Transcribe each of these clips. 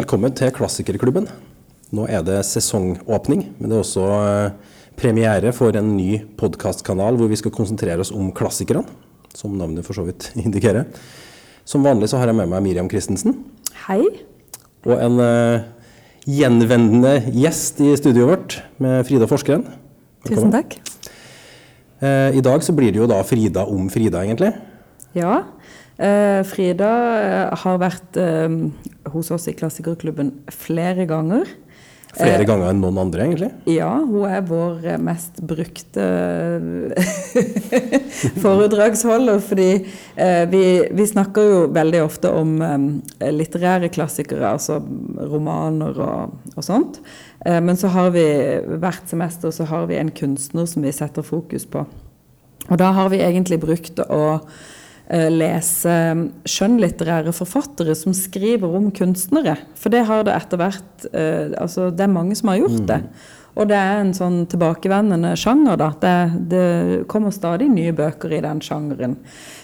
Velkommen til Klassikerklubben. Nå er det sesongåpning, men det er også eh, premiere for en ny podkastkanal hvor vi skal konsentrere oss om klassikerne, som navnet for så vidt indikerer. Som vanlig så har jeg med meg Miriam Christensen. Hei. Og en uh, gjenvendende gjest i studioet vårt med Frida Forskeren. Tusen takk. Uh, I dag så blir det jo da Frida om Frida, egentlig. Ja. Uh, Frida har vært hos oss i Klassikerklubben flere ganger. Flere ganger enn noen andre, egentlig? Ja, hun er vår mest brukte foredragsholder. Fordi eh, vi, vi, snakker jo veldig ofte om eh, litterære klassikere, altså romaner og, og sånt. Eh, men så har vi hvert semester så har vi en kunstner som vi setter fokus på. Og da har vi egentlig brukt å Eh, lese mm, skjønnlitterære forfattere som skriver om kunstnere. For det har det etter hvert eh, altså Det er mange som har gjort det. Og det er en sånn tilbakevendende sjanger. da. Det, det kommer stadig nye bøker i den sjangeren.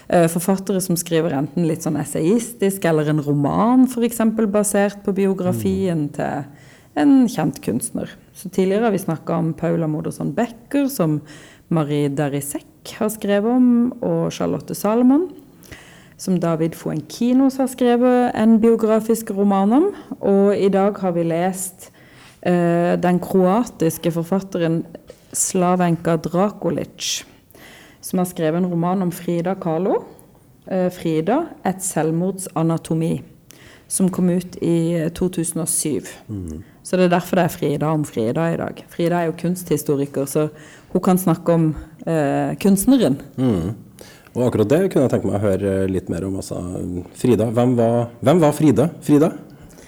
Eh, forfattere som skriver enten litt sånn essayistisk eller en roman f.eks. basert på biografien mm. til en kjent kunstner. Så Tidligere har vi snakka om Paula Modersson Becker, som Marie Darisek har skrevet om, og Charlotte Salomon. Som David Fuenkinos har skrevet en biografisk roman om. Og i dag har vi lest eh, den kroatiske forfatteren Slavenka Drakulic, som har skrevet en roman om Frida Kahlo. Eh, 'Frida et selvmordsanatomi', som kom ut i 2007. Mm. Så det er derfor det er Frida om Frida i dag. Frida er jo kunsthistoriker, så hun kan snakke om eh, kunstneren. Mm. Og akkurat det kunne jeg tenke meg å høre litt mer om. Altså. Frida, hvem var, hvem var Frida? Frida?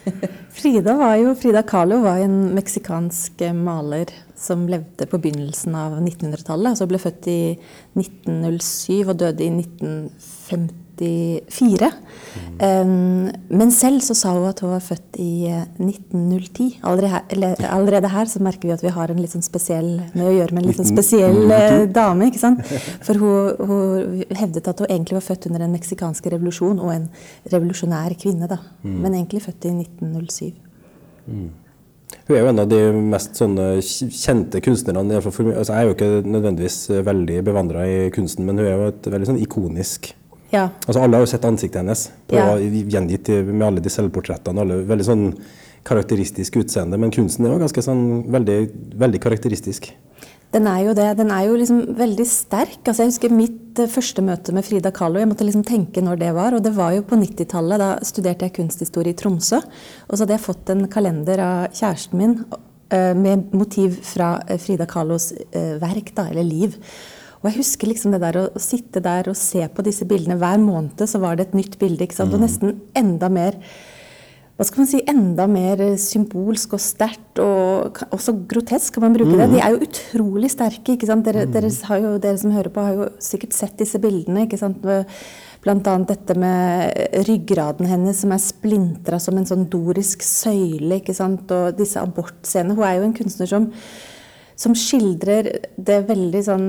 Frida var jo, Frida Kahlo var en meksikansk maler som levde på begynnelsen av 1900-tallet. Altså ble født i 1907 og døde i 1950. 1984. Um, men selv så sa hun at hun var født i 1910. Eh, allerede her, så merker vi at vi har en litt sånn spesiell med å gjøre med en litt sånn spesiell uh, dame. ikke sant? For hun, hun, hevdet at hun egentlig var født under den meksikanske revolusjon og en revolusjonær kvinne. da. Mm. Men egentlig født i 1907. Mm. Hun er jo en av de mest kjente kunstnerne. Altså, jeg er jo ikke nødvendigvis veldig bevandra i kunsten, men hun er jo et veldig sånn ikonisk ja. Altså Alle har jo sett ansiktet hennes på, ja. gjengitt med alle de selvportrettene. Alle, veldig sånn karakteristisk utseende, men kunsten er jo ganske sånn veldig, veldig karakteristisk. Den er jo det. Den er jo liksom veldig sterk. Altså jeg husker mitt uh, første møte med Frida Kahlo. Jeg måtte liksom tenke når det var. Og det var jo på 90-tallet. Da studerte jeg kunsthistorie i Tromsø. Og så hadde jeg fått en kalender av kjæresten min uh, med motiv fra uh, Frida Kahlos verk, da, eller liv. Og jeg husker liksom det der å, å, sitte der og se på disse bildene. Hver måned så var det et nytt bilde. ikke sant? Og mm. nesten enda mer hva skal man si, enda mer symbolsk og sterkt, og også grotesk, kan man bruke det. Mm. De er jo utrolig sterke. ikke sant? Dere, mm. dere, jo, dere, som hører på, har jo sikkert sett disse bildene. ikke sant? Bl.a. dette med ryggraden hennes som er splintra som en sånn dorisk søyle. ikke sant? Og disse abortscenene. Hun er jo en kunstner som som skildrer det veldig sånn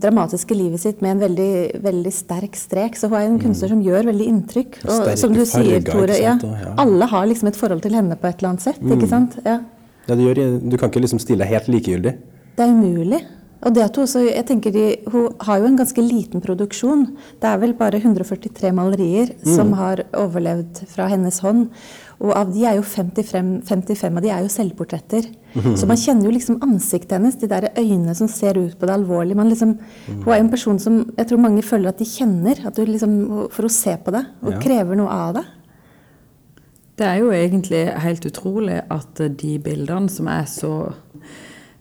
dramatiske livet sitt med en veldig, veldig sterk strek. Så hun er en mm. kunstner som gjør veldig inntrykk. Og Sterke som du sier, Tore, ja, alle har liksom et forhold til henne på et eller annet sett. Mm. ikke sant? Ja. ja du, gjør, du, kan ikke liksom stille helt likegyldig? Det er umulig. Og det at hun, så jeg tenker de, hun har jo en ganske liten produksjon. Det er vel bare 143 malerier mm. som har overlevd fra hennes hånd. Og av de er jo 55, 55 av de er jo selvportretter. Mm. Så man kjenner jo liksom ansiktet hennes, de der øynene som ser ut på det alvorlige. Liksom, mm. Hun er en person som jeg tror mange føler at de kjenner, at liksom, for å se på det. Og ja. krever noe av det. Det er jo egentlig helt utrolig at de bildene som er så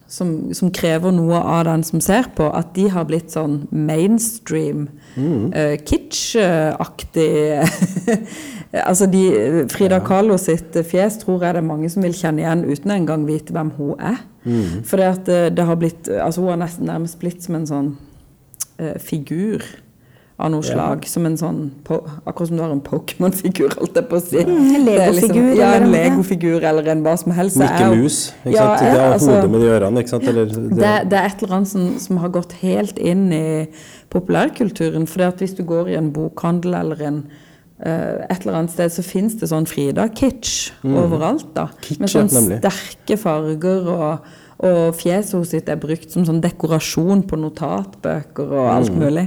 som, som, krever noe av den som ser på, at de har blitt sånn mainstream, mm. uh, kitsch-aktig Altså de, Frida Kahlo sitt fjes tror jeg det er mange som vil kjenne igjen uten engang vite hvem hun er. Mm. For det, det, det, har blitt altså Hun har nesten nærmest blitt som en sånn uh, figur av noe slag. Ja. Som en sånn Akkurat som du har en Pokémon-figur, holdt jeg på å si. Mm, en legofigur. Liksom, ja, en legofigur eller en hva som helst. Mikke Mus. Ikke ja, sant? Det er altså, hodet med de ørene. ikke sant? Eller, det, det, det, er et eller annet som, som, har gått helt inn i populærkulturen. For hvis du går i en bokhandel eller en et eller annet sted så fins det sånn Frida-kitsch mm. overalt. da, Kitsch, Med sånne sterke farger, og, og fjeset hennes sitt er brukt som sånn dekorasjon på notatbøker og alt mm. mulig.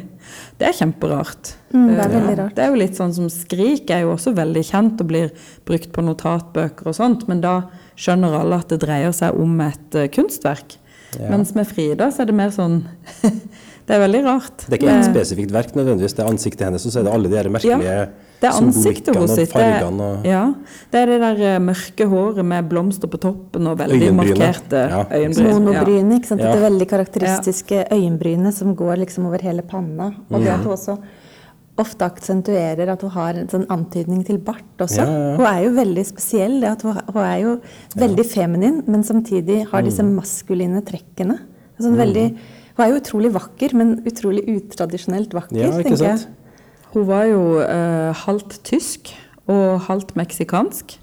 Det er kjemperart. Mm, det er veldig rart. Det er jo litt sånn som Skrik er jo også veldig kjent og blir brukt på notatbøker og sånt, men da skjønner alle at det dreier seg om et uh, kunstverk. Ja. Mens med Frida så er det mer sånn Det er veldig rart. Det er ikke ett spesifikt verk nødvendigvis, det er ansiktet hennes, og så er det alle de merkelige ja, det er ansiktet hos sitt. Det, ja, det er det der uh, mørke håret med blomster på toppen og veldig øyenbryne. markerte ja. øyenbryn. Monobryne, ikke sant. Ja. Det veldig karakteristiske øyenbrynet som går liksom over hele panna. Og det at hun også ofte aksentuerer at hun har en sånn antydning til bart også. Hun er jo veldig spesiell. det at Hun, hun er jo veldig feminin, men samtidig har disse mm. maskuline trekkene. Sånn veldig hun er jo utrolig vakker, men utrolig utradisjonelt vakker, ja, tenker sant? jeg. Hun var jo eh, halvt tysk og halvt meksikansk.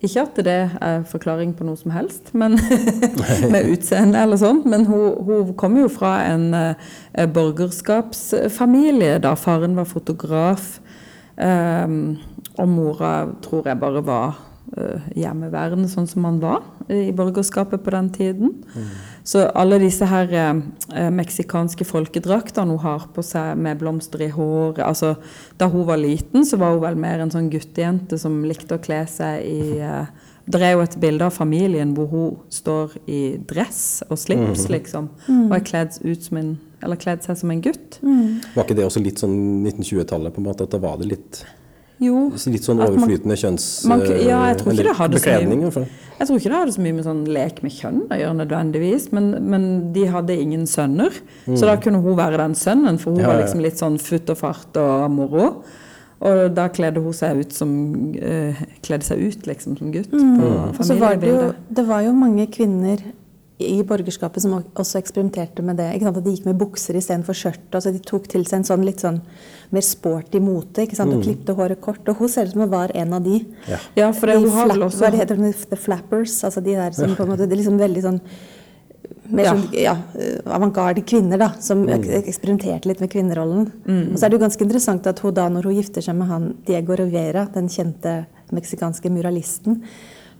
Ikke at det er forklaring på noe som helst, men med utseende eller sånn. Men hun, hun kom jo fra en eh, borgerskapsfamilie da faren var fotograf. Eh, og mora tror jeg bare var hjemmeværende sånn som man var i borgerskapet på den tiden. Mm. Så alle disse her eh, meksikanske folkedraktene hun har på seg med blomster i håret altså, Da hun var liten, så var hun vel mer en sånn guttejente som likte å kle seg i eh, det er jo et bilde av familien hvor hun står i dress og slips, mm. liksom. Mm. Og er kledd, ut som en, eller kledd seg som en gutt. Mm. Var ikke det også litt sånn 1920-tallet, på en måte? At da var det litt jo, litt sånn overflytende kjønnsbekledning? Ja, jeg tror ikke det hadde så mye, jeg tror ikke det hadde så mye med sånn lek med kjønn å gjøre nødvendigvis, men, men de hadde ingen sønner. Mm. Så da kunne hun være den sønnen, for hun ja, var liksom litt sånn futt og fart og moro. Og da kledde hun seg ut som uh, kledde seg ut liksom som gutt. Mm. på familiebildet. Var det, jo, det var jo mange kvinner i borgerskapet som også eksperimenterte med det. Ikke sant? At de gikk med bukser istedenfor skjørt. Altså de tok til seg en sånn litt sånn mer sporty mote ikke sant? og mm. klipte håret kort. Og hun ser ut som hun var en av de. Ja, ja for det, de hun har også... Hva det heter The flappers. altså de der som på en måte, det er liksom veldig sånn mer ja. sånn ja, avantgarde kvinner da, som mm. eksperimenterte litt med kvinnerollen. Mm. Og så er det jo ganske interessant at hun da, når hun gifter seg med han Diego Rivera, den kjente meksikanske muralisten,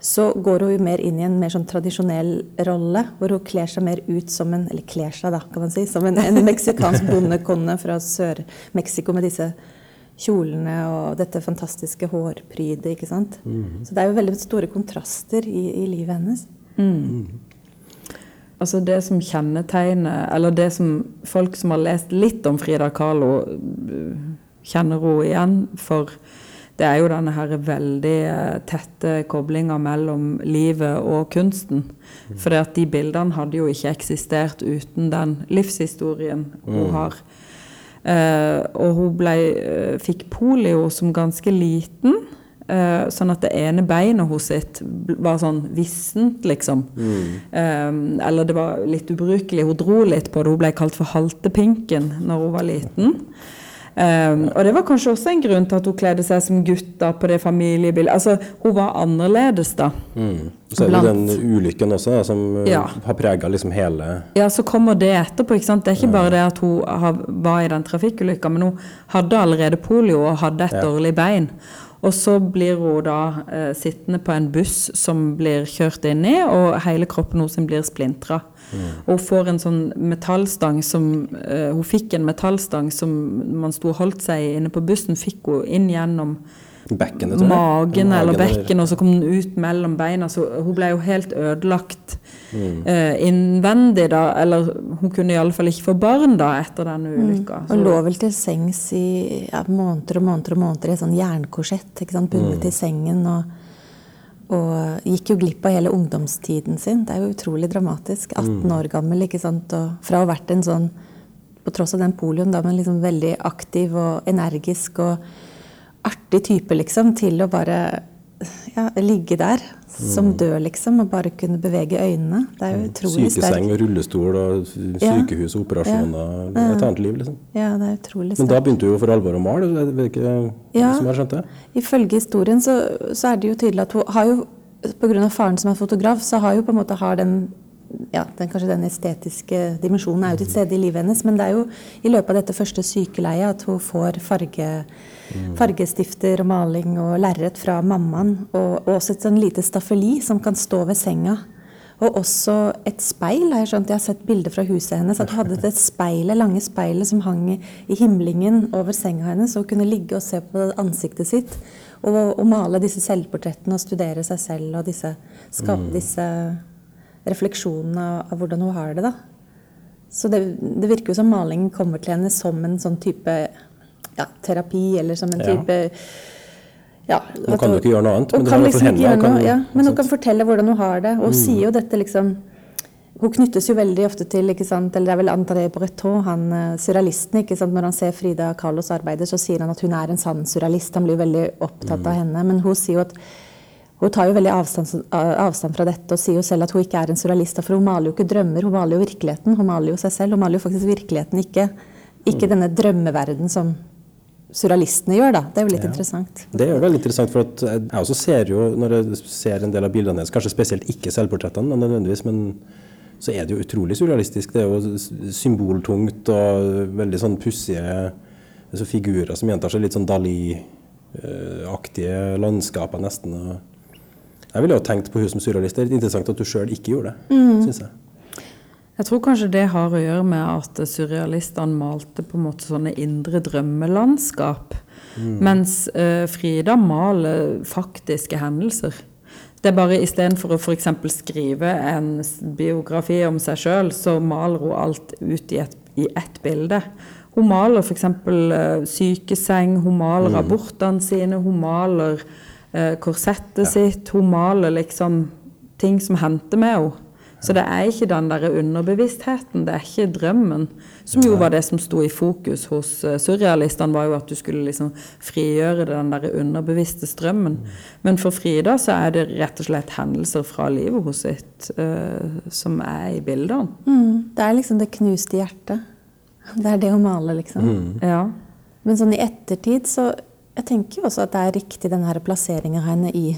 så går hun jo mer inn i en mer sånn tradisjonell rolle, hvor hun kler seg mer ut som en eller kler seg da, kan man si, som en, en meksikansk bondekone fra Sør-Mexico med disse kjolene og dette fantastiske hårprydet. ikke sant? Mm. Så det er jo veldig store kontraster i, i livet hennes. Mm. Altså Det som kjennetegner Eller det som folk som har lest litt om Frida Kahlo, kjenner henne igjen for det er jo denne her veldig eh, tette koblinga mellom livet og kunsten. Mm. For de bildene hadde jo ikke eksistert uten den livshistorien hun mm. har. Eh, og hun ble, uh, fikk polio som ganske liten. Uh, sånn at det ene beinet hos sitt var sånn vissent, liksom. Mm. eller det var litt ubrukelig. Hun dro litt på det. Hun ble kalt for haltepinken når hun var liten. Um, og det var kanskje også en grunn til at hun kledde seg som gutt da, på det familiebildet. Altså, hun var annerledes, da. Mm. Så er det Blant... den ulykken også, da, som uh, ja. har prega liksom hele Ja, så kommer det etterpå. ikke sant? Det er ikke bare det at hun har, var i den trafikkulykka, men hun hadde allerede polio og hadde et ja. dårlig bein. Og så blir hun da eh, sittende på en buss som blir kjørt inn i, og hele kroppen hennes blir splintra. Mm. Og hun får en sånn metallstang som eh, Hun fikk en metallstang som man sto og holdt seg i inne på bussen, fikk hun inn gjennom Bekkene, magen eller bekken, og så kom den ut mellom beina. Så hun ble jo helt ødelagt mm. uh, innvendig, da. Eller hun kunne iallfall ikke få barn da etter den mm. ulykka. Mm. Og lå vel til sengs i ja, måneder og måneder og måneder i et sånn jernkorsett, bundet mm. til sengen. og og gikk jo glipp av hele ungdomstiden sin. Det er jo utrolig dramatisk. 18 mm. år gammel. ikke sant? Og fra å ha vært en sånn, på tross av den polioen, da, men liksom veldig aktiv og energisk og artig type, liksom, til å bare ja, ligge der som mm. død, liksom, og bare kunne bevege øynene. Det er jo mm. utrolig sterkt. Sykeseng og rullestol og sykehus og operasjoner. Ja. Et annet liv, liksom. Ja, det er utrolig sterkt. Men da begynte du jo for alvor å male? Jeg vet ikke ja. som jeg skjønte? Ifølge historien så, så, er det jo tydelig at hun har jo Pga. faren som er fotograf, så har jo på en måte har den ja, den, kanskje den estetiske dimensjonen er jo til stede i livet hennes. Men det er jo i løpet av dette første sykeleiet at hun får farge, mm. fargestifter og maling og lerret fra mammaen. Og, og, også et sånn lite staffeli som kan stå ved senga. Og også et speil. har Jeg skjønt, jeg har sett bilder fra huset hennes. At hun hadde et speilet, lange speilet som hang i himlingen over senga hennes. Og kunne ligge og se på ansiktet sitt. Og, og male disse selvportrettene og studere seg selv og disse, skape mm. disse refleksjonene av, av, hvordan hun har det. da. Så det, det, virker jo som malingen kommer til henne som en sånn type ja, terapi, eller som en type ja, Nå kan jo ikke gjøre noe annet, men, kan liksom henne, kan, noe, ja, men hun kan fortelle hvordan hun har det. Og mm. sier jo dette liksom hun knyttes jo veldig ofte til ikke sant, eller det er vel André Breton, han uh, surrealisten. ikke sant, Når han ser Frida Kahlos arbeider, så sier han at hun er en sann surrealist. Han blir veldig opptatt mm. av henne. Men hun sier jo at hun tar jo veldig avstand, avstand, fra dette og sier jo selv at hun ikke er en surrealist. For hun maler jo ikke drømmer, hun maler jo virkeligheten. Hun maler jo seg selv. Hun maler jo faktisk virkeligheten, ikke, ikke mm. denne drømmeverden som surrealistene gjør. da. Det er jo litt ja. interessant. Det er jo veldig interessant, for jeg også ser jo, når jeg ser en del av bildene hennes, kanskje spesielt ikke selvportrettene, nødvendigvis, men så er det jo utrolig surrealistisk. Det er jo symboltungt og veldig sånn pussige så figurer som gjentar seg litt sånn Dali-aktige landskaper, nesten. Jeg ville jo tenkt på hun som surrealist. Det er litt interessant at du sjøl ikke gjorde det, mm. syns jeg. Jeg tror kanskje det har å gjøre med at surrealistene malte på en måte sånne indre drømmelandskap. Mm. Mens uh, Frida maler faktiske hendelser. Det er bare istedenfor å f.eks. skrive en biografi om seg sjøl, så maler hun alt ut i, et, ett bilde. Hun maler f.eks. Uh, sykeseng, hun maler mm. abortene sine, hun maler uh, korsettet ja. sitt. Hun maler liksom ting som hendte med henne. Så det er ikke den der underbevisstheten, det er ikke drømmen. Som jo var det som sto i fokus hos uh, surrealistene, var jo at du skulle liksom frigjøre den der underbevisste strømmen. Men for Frida så er det rett og slett hendelser fra livet hos sitt uh, som er i bildene. Mm, det er liksom det knuste hjertet. Det er det å male, liksom. Mm. Ja. Men sånn i ettertid så Jeg tenker jo også at det er riktig den her plasseringa henne i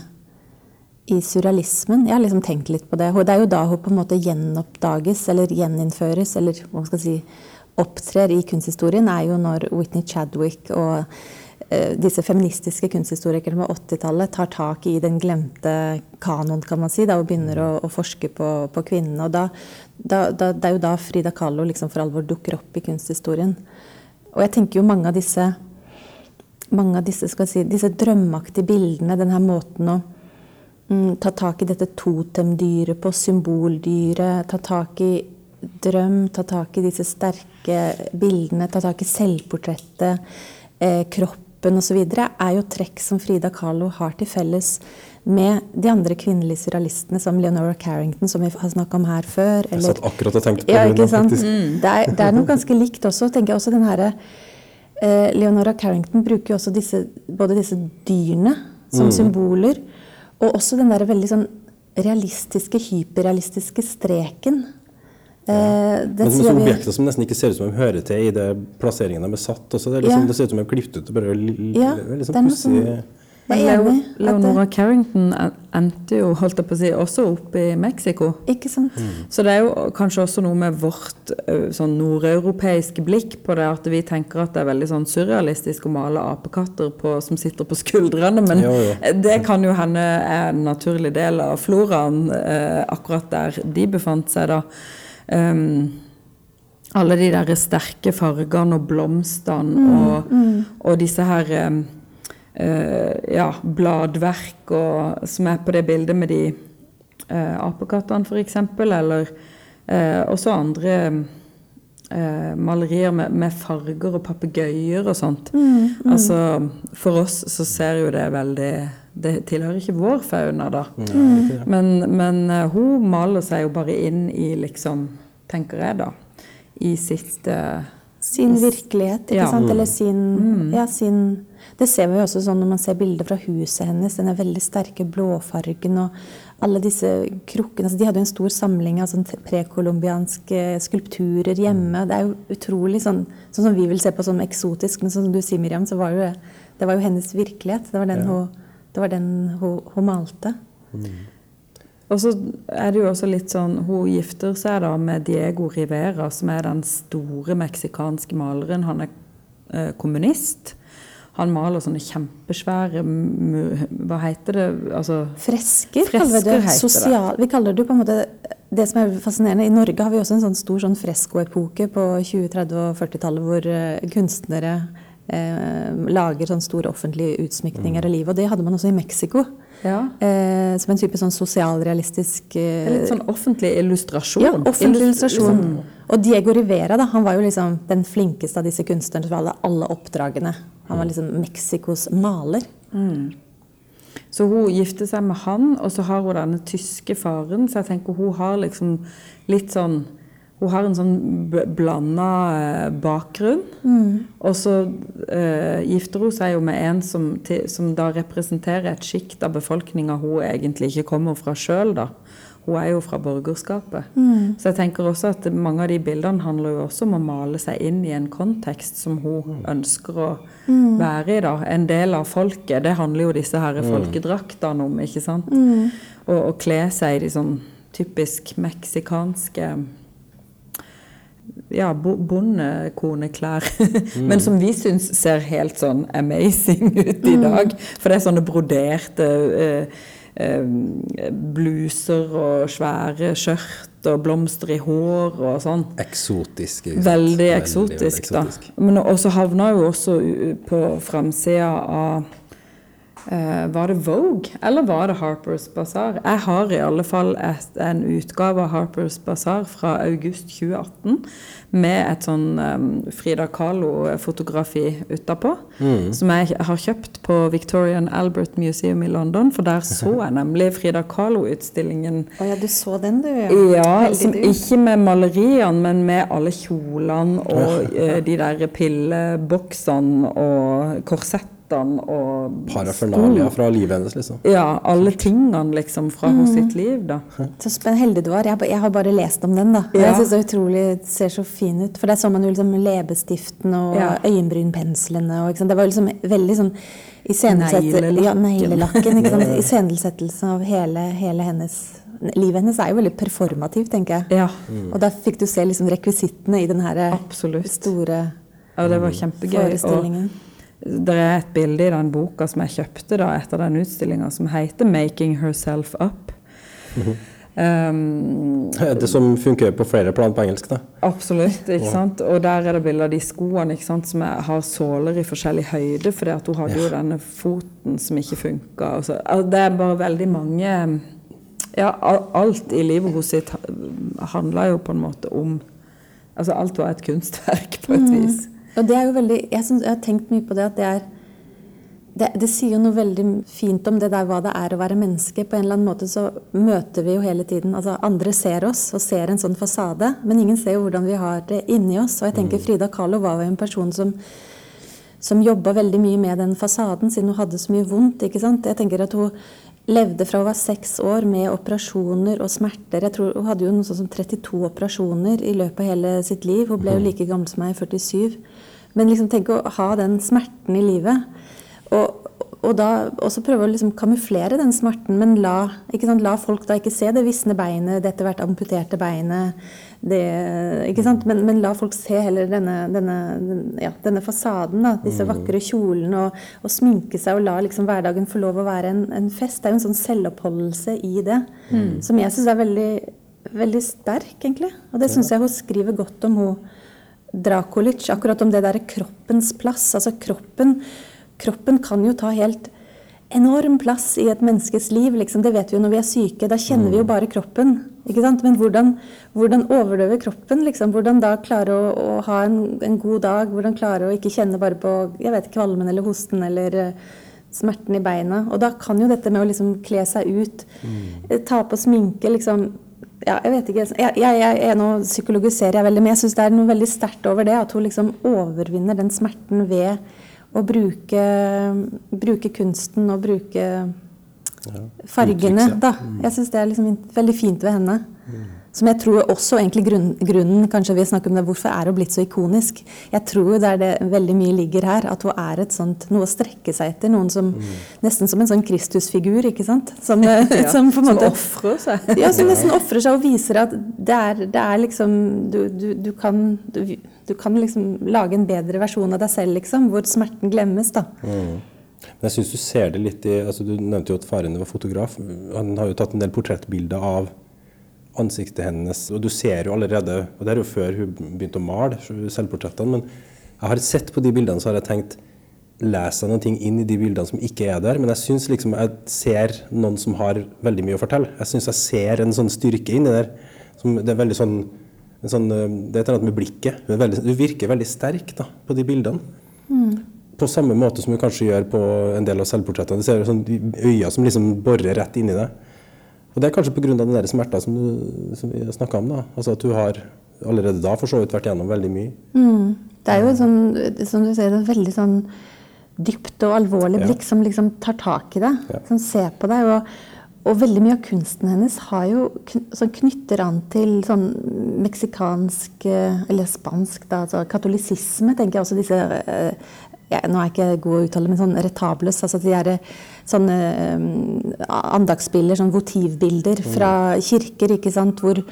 i surrealismen. Jeg har liksom tenkt litt på det. Det er jo da hun på en måte gjenoppdages eller gjeninnføres, eller hva skal jeg si, opptrer i kunsthistorien, er jo når Whitney Chadwick og eh, disse feministiske kunsthistorikerne på 80-tallet tar tak i den glemte kanoen, kan man si, da, og begynner å, å forske på, på, kvinnene. Og da, da, da, det er jo da Frida Kahlo liksom for alvor dukker opp i kunsthistorien. Og jeg tenker jo mange av disse, mange av disse, skal si, disse drømmeaktige bildene, denne måten å ta tak i dette totemdyret på symboldyret. Ta tak i drøm, ta tak i disse sterke bildene, ta tak i selvportrettet, eh, kroppen osv. er jo trekk som Frida Kahlo har til felles med de andre kvinnelige surrealistene, som Leonora Carrington, som vi har snakka om her før. Eller, jeg satt akkurat og tenkte på ja, sant? Mm. Det, er, det, er, noe ganske likt også. tenker jeg også den herre eh, Leonora Carrington bruker jo også disse, både disse dyrene som mm. symboler. Og også den der veldig sånn realistiske, hyperrealistiske streken. Ja. Eh, Men som objekter som nesten ikke ser ut som de hører til i det plasseringen de er satt. Også. Det, liksom, ja. det ser ut som de er klippet ut og bare ja, liksom pussig Leo, Leonora Carrington endte jo holdt jeg på å si, også opp i Mexico. Ikke sant? Mm. Så det er jo kanskje også noe med vårt sånn nordeuropeiske blikk på det, at vi tenker at det er veldig sånn surrealistisk å male apekatter på, som sitter på skuldrene. Men jo, jo. det kan jo hende er en naturlig del av floraen eh, akkurat der de befant seg, da. Um, alle de der sterke fargene og blomstene mm, og, mm. og, disse her um, ja, bladverk og, som er på det bildet med de uh, apekattene, f.eks. Eller uh, også andre malerier med, med, farger og papegøyer og sånt. Mm, mm. Altså, for oss så ser jo det veldig Det tilhører ikke vår fauna, da. Mm. Men, men hun maler seg jo bare inn i, liksom, tenker jeg, da, i sitt Sin virkelighet, ikke ja. sant? Eller sin, mm. ja, sin det ser vi også sånn når man ser bilder fra huset hennes. Den er veldig sterke blåfargen og alle disse krukkene. Altså, de hadde jo en stor samling av sånn prekolumbianske skulpturer hjemme. Det er jo utrolig sånn, sånn som vi vil se på som eksotisk, men sånn som du sier, Miriam, så var jo det, det var jo hennes virkelighet. Det var den, ja. hun, det var den hun, hun, malte. Mm. Og så er det jo også litt sånn Hun gifter seg da med Diego Rivera, som er den store meksikanske maleren. Han er eh, kommunist. Han maler sånne kjempesvære Hva heter det? Altså, fresker, fresker kaller vi det. Sosial, vi kaller det på en måte det som er fascinerende, I Norge har vi også en sånn stor sånn freskoepoke på 20-, 30- og 40-tallet hvor eh, kunstnere eh, lager sånn store offentlige utsmykninger av livet. Og det hadde man også i Mexico. Ja. Eh, som en type sånn sosialrealistisk Litt sånn offentlig illustrasjon. Ja, offentlig illustrasjon. Liksom. Og Diego Rivera da, han var jo liksom den flinkeste av disse kunstnerne som hadde alle oppdragene. Han var liksom Mexicos maler. Mm. Så hun gifter seg med han, og så har hun denne tyske faren. Så jeg tenker hun har liksom litt sånn Hun har en sånn blanda eh, bakgrunn. Mm. Og så uh, gifter hun seg jo med en som, til, som da representerer et sjikt av befolkninga hun egentlig ikke kommer fra sjøl, da hun er jo fra borgerskapet. Mm. Så jeg tenker også at mange av de bildene handler jo også om å male seg inn i en kontekst som hun mm. ønsker å mm. være i. da. En del av folket, det handler jo disse her mm. folkedraktene om, ikke sant. Mm. Og å kle seg i de sånn typisk meksikanske ja, bondekoneklær. Mm. Men som vi syns ser helt sånn amazing ut i dag. For det er sånne broderte eh, Eh, bluser og svære skjørt og blomster i hår og sånn. Eksotisk. Veldig eksotisk, da. Men også havna jo også på framsida av Var det Vogue, eller var det Harper's Bazaar? Jeg har i alle fall et, en utgave av Harper's Bazaar fra august 2018 med et sånn um, Frida Kahlo-fotografi utapå. Mm. Som jeg har kjøpt på Victorian Albert Museum i London. For der så jeg nemlig Frida Kahlo-utstillingen. Å oh, ja, du så den, du? Ja, ja som, ikke med maleriene, men med alle kjolene og uh, de der pilleboksene og korsettene og Parafernalia fra livet hennes, liksom. Ja, alle tingene liksom fra mm. sitt liv, da. Så heldig du var. Jeg, jeg, har bare lest om den, da. Ja. Jeg syns det utrolig ser så fin ut. For der så man jo liksom leppestiften og ja. øyenbrynpenslene og Det var liksom veldig sånn Neglelakken. Ja, neglelakken. Iscenesettelse av hele, hele hennes livet hennes er jo veldig performativt, tenker jeg. Ja. Mm. Og da fikk du se liksom rekvisittene i den her store ja, det var kjempegøy. forestillingen. Og det er et bilde i den boka som jeg kjøpte da etter den utstillinga, som heter 'Making Herself Up'. Um, det som funker på flere plan på engelsk, da. Absolutt. ikke sant? Og der er det bilde av de skoene ikke sant, som har såler i forskjellig høyde, fordi at hun hadde ja. jo denne foten som ikke funka. Altså, det er bare veldig mange Ja, alt i livet hennes sitt handla jo på en måte om Altså alt var et kunstverk, på et mm. vis. Og det er jo veldig, jeg, synes, jeg har tenkt mye på det at det er det, det, sier jo noe veldig fint om det der hva det er å være menneske. På en eller annen måte så møter vi jo hele tiden altså Andre ser oss og ser en sånn fasade, men ingen ser jo hvordan vi har det inni oss. Og jeg tenker mm. Frida Kahlo var jo en person som, som jobba veldig mye med den fasaden, siden hun hadde så mye vondt. ikke sant? Jeg tenker at hun levde fra hun var seks år med operasjoner og smerter. Jeg tror Hun hadde jo noe sånn som 32 operasjoner i løpet av hele sitt liv. Hun ble jo mm. like gammel som meg, 47. Men liksom tenk å ha den smerten i livet. Og, og da også prøve å liksom kamuflere den smerten, men la, sant, la, folk da ikke se det visne beinet, det etter hvert amputerte beinet. Det, men, men, la folk se heller denne, denne, ja, denne fasaden, da, disse mm. vakre kjolene, og, og, sminke seg og la liksom hverdagen få lov å være en, en fest. Det er jo en sånn selvoppholdelse i det, mm. som jeg syns er veldig, veldig sterk, egentlig. Og det syns jeg hun skriver godt om, hun Drakulic, akkurat om det derre kroppens plass. Altså kroppen, kroppen kan jo ta helt enorm plass i et menneskes liv. Liksom. Det vet vi jo når vi er syke. Da kjenner vi jo mm. bare kroppen. Ikke sant? Men hvordan, hvordan overdøve kroppen? Liksom? Hvordan da klare å, å ha en, en, god dag? Hvordan klare å ikke kjenne bare på jeg vet, kvalmen eller hosten eller uh, smerten i beina? Og da kan jo dette med å liksom kle seg ut, mm. ta på sminke liksom ja, jeg vet ikke. Jeg, jeg, jeg, nå psykologiserer jeg veldig, men jeg syns det er noe veldig sterkt over det. At hun liksom overvinner den smerten ved å bruke, bruke kunsten og bruke fargene. da. Mm. Jeg syns det er liksom veldig fint ved henne. Som jeg tror også egentlig grunn, grunnen kanskje vi snakker om det, hvorfor er hun blitt så ikonisk. Jeg tror det er det veldig mye ligger her. At hun er et sånt, noe å strekke seg etter. Noen som, mm. Nesten som en sånn Kristusfigur, ikke sant? Som, ja, som, på en måte, som ofrer seg. ja, som nesten ofrer seg og viser at det er, det er liksom du, du, du, kan, du, kan liksom lage en bedre versjon av deg selv, liksom. Hvor smerten glemmes, da. Mm. Men jeg synes du ser det litt i altså Du nevnte jo at faren var fotograf. Han har jo tatt en del portrettbilder av ansiktet hennes. Og du ser jo allerede Og det er jo før hun begynte å male selvportrettene. Men jeg har sett på de bildene så har jeg tenkt Leser jeg ting inn i de bildene som ikke er der? Men jeg syns liksom jeg ser noen som har veldig mye å fortelle. Jeg syns jeg ser en sånn styrke inni der. Som, det er veldig sånn, sånn Det er et eller annet med blikket. Veldig, du virker veldig sterk da, på de bildene. Mm. På samme måte som du kanskje gjør på en del av selvportrettene. Du ser sånn øyne som liksom borer rett inni deg. Og Det er kanskje pga. den der smerta som, som vi snakka om. da. Altså At du har allerede da for så vidt vært gjennom veldig mye. Mm. Det er jo sånn, som du sier, et veldig sånn dypt og alvorlig blikk ja. som liksom tar tak i deg. Ja. Som ser på deg. Og, og, veldig mye av kunsten hennes har jo, som knytter an til sånn meksikansk Eller spansk, da, altså katolisisme, tenker jeg også. Disse eh, ja, Nå er jeg ikke god å uttale, men sånn retables. altså de er sånne um, andagsbilder, sånn votivbilder fra kirker, ikke sant, hvor,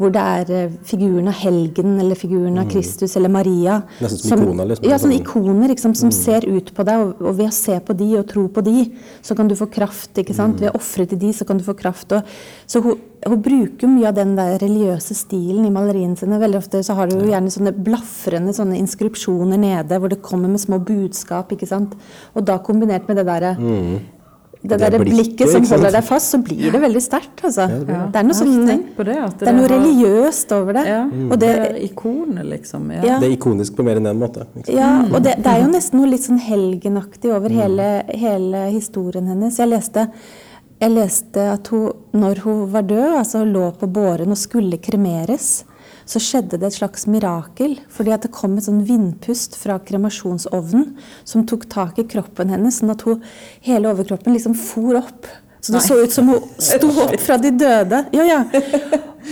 hvor det er uh, figuren av helgen eller figuren av mm. Kristus eller Maria. Nesten som, som ikoner? liksom. Ja, sånne ikoner liksom, som mm. ser ut på deg. Og, og, ved å se på de og tro på de, så kan du få kraft. ikke sant? Mm. Ved å ofre til de, så kan du få kraft. Og, så hun, hun, bruker mye av den der religiøse stilen i maleriene sine. Veldig ofte så har du jo gjerne sånne blafrende sånne inskripsjoner nede, hvor det kommer med små budskap. ikke sant? Og da kombinert med det derre mm det, det der blikket, som holder deg fast, så blir det veldig sterkt. Altså. Ja, det, er noe, sånn, det, det, det er noe religiøst over det. Ja, og det, er ikonet, liksom. Ja. Det er ikonisk på mer enn én en måte. Liksom. Ja, og det, er jo nesten noe litt sånn helgenaktig over mm. hele, hele, historien hennes. Jeg leste, jeg leste at hun, når hun var død, altså lå på båren og skulle kremeres, så skjedde det et slags mirakel. Fordi det kom et sånn vindpust fra kremasjonsovnen som tok tak i kroppen hennes, sånn at hun, hele overkroppen liksom for opp. Så det Nei. så ut som hun sto opp fra de døde. Ja, ja.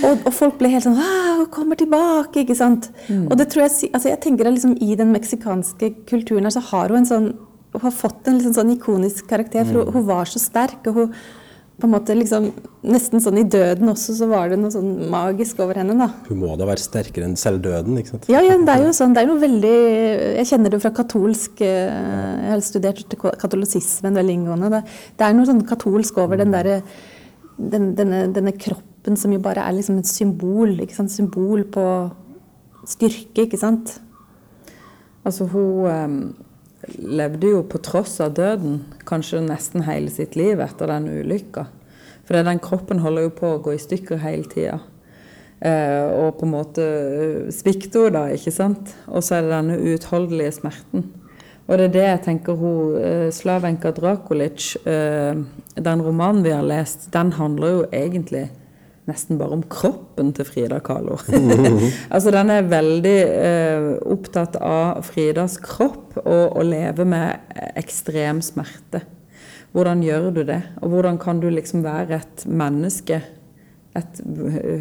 Og, og folk ble helt sånn Hun kommer tilbake! ikke sant? Mm. Og det tror jeg, altså jeg tenker at liksom I den meksikanske kulturen her så har hun en sånn hun har fått en liksom sånn ikonisk karakter, for hun, hun var så sterk. og hun på en måte liksom, Nesten sånn i døden også, så var det noe sånn magisk over henne. da. Hun må da være sterkere enn selv døden? ikke sant? Ja, ja, det er jo sånn, det er noe veldig Jeg kjenner det fra katolsk eh, Jeg har studert katolisismen veldig inngående. Det, det, er noe sånn katolsk over den derre den, denne, denne, kroppen som jo bare er liksom et symbol. ikke sant? Symbol på styrke, ikke sant? Altså, hun um levde jo på tross av døden kanskje nesten hele sitt liv etter den ulykka. For den kroppen holder jo på å gå i stykker hele tida. Eh, og på en måte eh, svikter hun da, ikke sant. Og så er det denne uutholdelige smerten. Og det er det jeg tenker hun eh, Slavenka Drakulic, eh, den romanen vi har lest, den handler jo egentlig nesten bare om kroppen til Frida Kahlo. altså Den er veldig eh, opptatt av Fridas kropp og å leve med ekstrem smerte. Hvordan gjør du det? Og hvordan kan du liksom være et menneske? Et,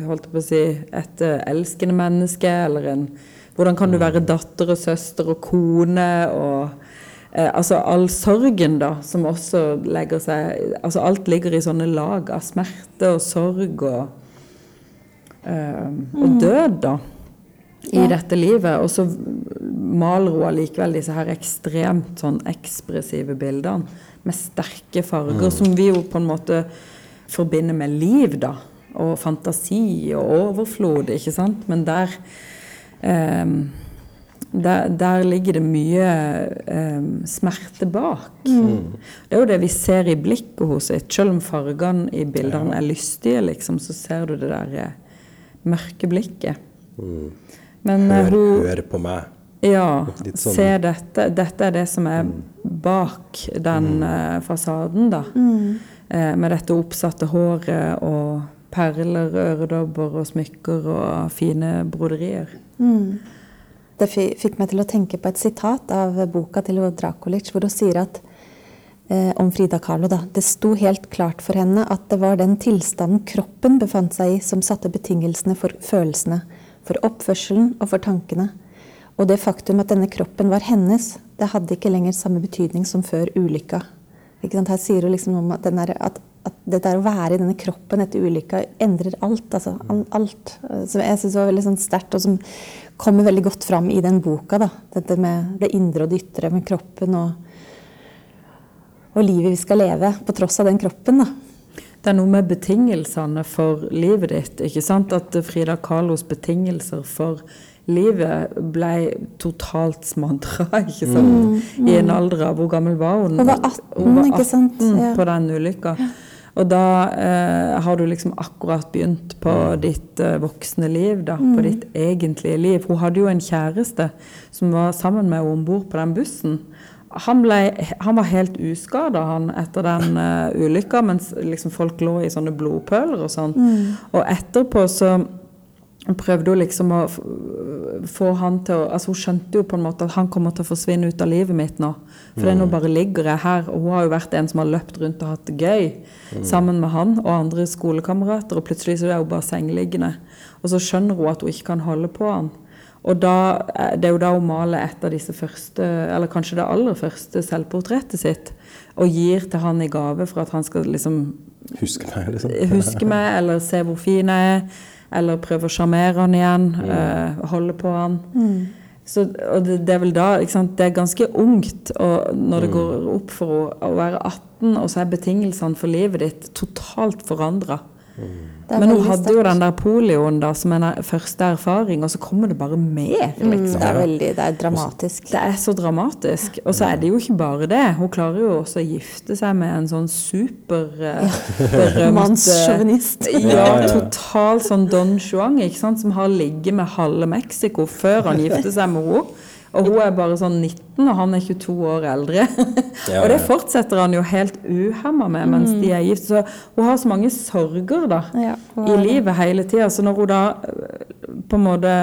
holdt jeg på å si, et uh, elskende menneske, eller en Hvordan kan du være datter og søster og kone og eh, Altså all sorgen, da, som også legger seg Altså alt ligger i sånne lag av smerte og sorg og Eh, og mm. død, da, i ja. dette livet. Og så maler hun allikevel disse her ekstremt sånn ekspressive bildene med sterke farger, mm. som vi jo på en måte forbinder med liv, da. Og fantasi og overflod, ikke sant. Men der um, der, der, ligger det mye um, smerte bak. Mm. Det er jo det vi ser i blikket hos henne. Selv om fargene i bildene er lystige, liksom, så ser du det der mørke blikket. Mm. Men hør, eh, hun Hør på meg. Ja. Sånn. Se dette. Dette er det som er mm. bak den mm. uh, fasaden, da. Uh, med dette oppsatte håret og perler, øredobber og smykker og fine broderier. Mm. Det fikk meg til å tenke på et sitat av boka til Drakulic, hvor hun sier at eh, om Frida Kahlo. Da. Det sto helt klart for henne at det var den tilstanden kroppen befant seg i, som satte betingelsene for følelsene, for oppførselen og for tankene. Og det faktum at denne kroppen var hennes, det hadde ikke lenger samme betydning som før ulykka. Her sier hun liksom om at, er, at, at det der å være i denne kroppen etter ulykka endrer alt. altså alt. Som jeg syns var veldig sånn sterkt, og som kommer veldig godt fram i den boka. da, Dette med det indre og det ytre, med kroppen og og livet vi skal leve på tross av den kroppen. da. Det er noe med betingelsene for livet ditt. ikke sant? At Frida Kahlos betingelser for livet ble totalt smadra ikke sant? Mm, mm. i en alder av Hvor gammel var hun? Hun var 18, hun var 18 ikke sant? Ja. på den ulykka. Og da eh, har du liksom akkurat begynt på ditt eh, voksne liv, da, mm. på ditt egentlige liv. Hun hadde jo en kjæreste som var sammen med henne om bord på den bussen han, ble, han, var helt uskada etter den eh, ulykka, mens liksom folk lå i sånne blodpøler og sånn. Mm. Og etterpå så prøvde hun liksom å få han til å altså Hun skjønte jo på en måte at han kommer til å forsvinne ut av livet mitt nå. For mm. nå bare ligger jeg her. Og hun har jo vært en som har løpt rundt og hatt det gøy mm. sammen med han og andre skolekamerater, og plutselig så er hun bare sengeliggende. Og så skjønner hun at hun ikke kan holde på han. Og da, eh, det er jo da hun maler et av disse første, eller kanskje det aller første selvportrettet sitt, og gir til han i gave for at han skal liksom Huske meg, liksom. Huske meg, eller se hvor fin jeg er, eller prøve å sjarmere han igjen, mm. uh, holde på han. Mm. Så, og det, det, er vel da Det er ganske ungt og når det mm. går opp for å, å være 18, og så er betingelsene for livet ditt totalt forandra. Men hun hadde jo den der polioen da, som en første erfaring, og så kommer det bare mer. Mm, liksom. det, er veldig, det er dramatisk. Det er så dramatisk. Og så er det jo ikke bare det. Hun klarer jo også å gifte seg med en sånn super uh, berømt Mannssjåvinist. ja, total sånn Don Juan, ikke sant, som har ligget med halve Mexico før han gifter seg med henne. Og hun er bare sånn 19, og han er 22 år eldre. Og det fortsetter han jo helt uhemma med mens de er gift. Så hun har så mange sorger da, ja, i livet hele tida. Så når hun da øh, på en måte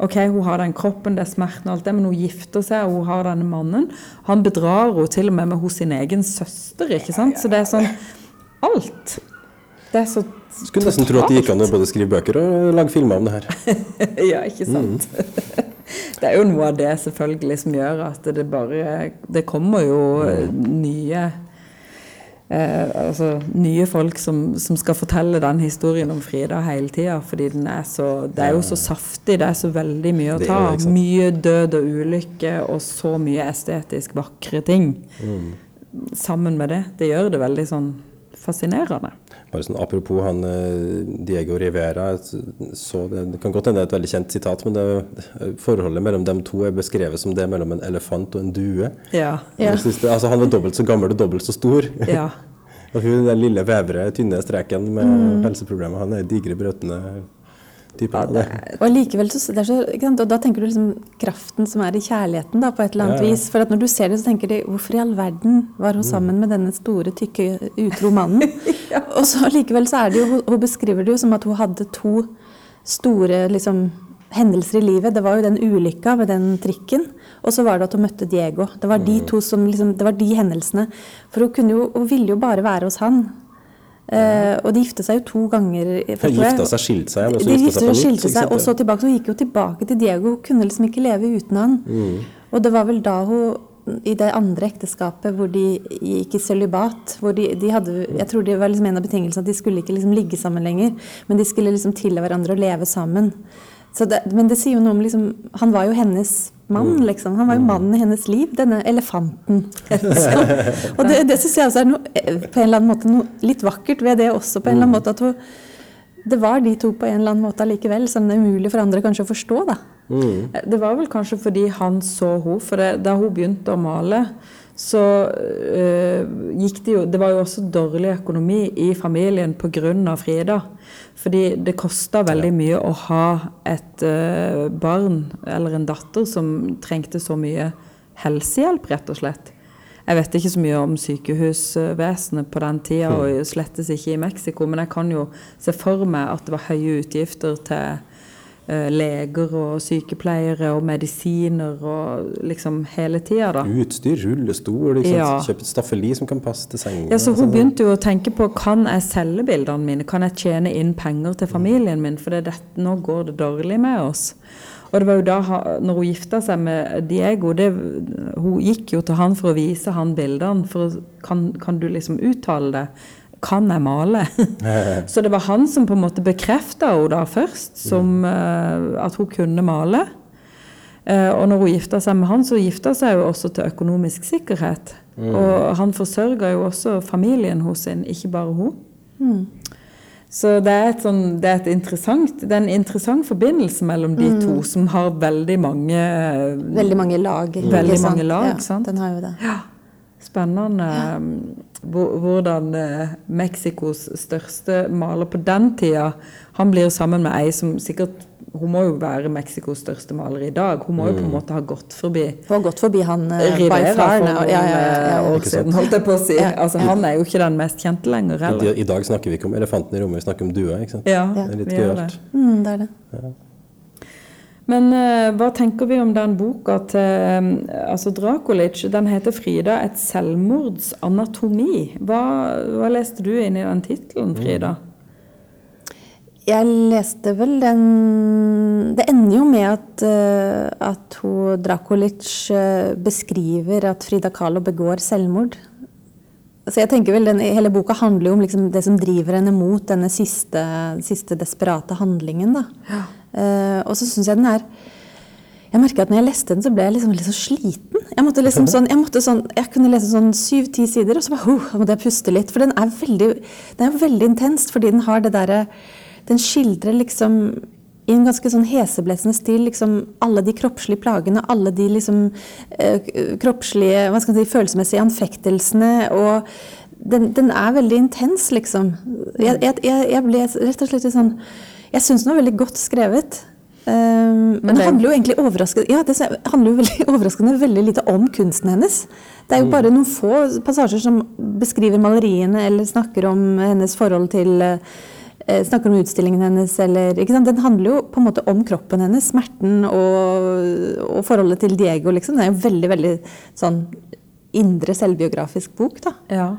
Ok, hun har den kroppen, det er smerten og alt det, men hun gifter seg, og hun har denne mannen. Han bedrar henne til og med med hos sin egen søster, ikke sant. Så det er sånn Alt. Det er så Skulle nesten tro at det gikk an å både skrive bøker og lage filmer om det her. ja, ikke sant. Mm. Det er jo noe av det selvfølgelig som gjør at det bare Det kommer jo nye eh, altså nye folk som, som, skal fortelle den historien om Frida hele tida. Fordi den er så, det er jo så saftig. Det er så veldig mye å ta. Mye død og ulykke og så mye estetisk vakre ting. Mm. Sammen med det. Det gjør det veldig sånn fascinerende. Bare sånn, Apropos han eh, Diego Rivera. Så det, det kan godt hende det er et veldig kjent sitat, men det, forholdet mellom dem to er beskrevet som det mellom en elefant og en due. Ja. ja. Synes, altså, han var dobbelt så gammel og dobbelt så stor. Ja. og hun den lille vevre, tynne streken med mm. helseproblemer, han er digre, brøtende ja, og likevel så, så og Da tenker du liksom kraften som er i kjærligheten, da, på et eller annet ja, vis. For at når du ser det, så tenker de hvorfor i all verden var hun mm. sammen med denne store, tykke, utro mannen? Og så likevel så er det jo Hun beskriver det jo som at hun hadde to store liksom, hendelser i livet. Det var jo den ulykka med den trikken, og så var det at hun møtte Diego. Det var de mm. to som liksom, det var de hendelsene. For hun, kunne jo, hun ville jo bare være hos han. Uh, og de gifte seg jo to ganger. De gifta seg, skilte seg, og så gifta seg nytt. Skilte seg, og så tilbake. Så hun gikk jo tilbake til Diego. Hun kunne liksom ikke leve uten han. Mm. Og det var vel da hun i det andre ekteskapet hvor de gikk i sølibat hvor de, de, hadde, Jeg tror det var liksom en av betingelsene at de skulle ikke liksom ligge sammen lenger, men de skulle liksom til hverandre og leve sammen. Det, men det sier jo noe om liksom, Han var jo hennes mann, mm. liksom. Han var jo mm. mannen i hennes liv. Denne elefanten. og det, det syns jeg også er noe, eh, på en eller annen måte noe litt vakkert ved det også. på en eller annen mm. måte at hun, Det var de to på en eller annen måte allikevel, som det er umulig for andre kanskje å forstå. da. Mm. Det var vel kanskje fordi han så henne. For det, da hun begynte å male, så øh, gikk det jo Det var jo også dårlig økonomi i familien pga. Frida. Fordi det kosta veldig mye å ha et øh, barn eller en datter som trengte så mye helsehjelp, rett og slett. Jeg vet ikke så mye om sykehusvesenet på den tida, hmm. og slettes ikke i Mexico, men jeg kan jo se for meg at det var høye utgifter til leger og sykepleiere og medisiner og liksom hele tida, da. Utstyr, rullestol, liksom, ja. kjøpe et staffeli som kan passe til sengen. Ja, så hun sånn. begynte jo å tenke på kan jeg selge bildene mine, kan jeg tjene inn penger til familien min, for det, nå går det dårlig med oss. Og det var jo da, når hun gifta seg med Diego det, Hun gikk jo til han for å vise han bildene. For kan, kan du liksom uttale det? Kan jeg male? så det var han som på en måte bekrefta henne da først, som uh, at hun kunne male. Uh, og når hun gifta seg med han, så gifta seg hun også til økonomisk sikkerhet. Mm. Og han forsørga jo også familien hos sin, ikke bare hun. Mm. Så det er, sånn, det, er det er, en interessant forbindelse mellom de mm. to, som har veldig mange Veldig mange lag. Veldig mange lag, ja, sant? Den har jo det. Ja. Spennende hvordan eh, Mexicos største maler på den tida Han blir sammen med ei som sikkert hun må jo være Mexicos største maler i dag. Hun må jo på en mm. måte ha gått forbi Hun har gått forbi han uh, Rivera for ja, ja, ja, år siden, holdt jeg på å si. Altså, han er jo ikke den mest kjente lenger heller. I, I, dag snakker vi ikke om elefanten i rommet, vi snakker om dua. ikke sant? Ja, det er litt gøyalt. Mm, det er det. Men uh, hva tenker vi om den boka til um, altså Drakulic? Den heter 'Frida et selvmords anatomi'. Hva, hva leste du inn i den tittelen, Frida? Mm. Jeg leste vel den Det ender jo med at, uh, at hun, Drakulic uh, beskriver at Frida Kahlo begår selvmord. Så jeg tenker vel den, Hele boka handler jo om liksom det som driver henne mot denne siste, siste desperate handlingen. Da. Ja. Uh, og så syns jeg den er jeg merker at når jeg leste den, så ble jeg liksom litt så sliten. Jeg måtte liksom sånn, jeg, måtte sånn, jeg kunne lese sånn syv-ti sider, og så bare, uh, måtte jeg puste litt. For den er veldig, den er veldig intenst, fordi den har det derre den skildrer liksom i en ganske sånn heseblesende stil liksom alle de kroppslige plagene, alle de liksom eh, kroppslige, hva skal man si, følelsesmessige anfektelsene. og den, den, er veldig intens, liksom. Jeg, jeg, jeg ble rett og slett sånn Jeg syns den var veldig godt skrevet. Um, men det handler jo egentlig overraskende, ja, det handler jo veldig overraskende veldig lite om kunsten hennes. Det er jo mm. bare noen få passasjer som beskriver maleriene eller snakker om hennes forhold til uh, snakker om utstillingen hennes eller Den handler jo på en måte om kroppen hennes, smerten og, og forholdet til Diego, liksom. Det er jo veldig, veldig sånn indre selvbiografisk bok, da. Ja.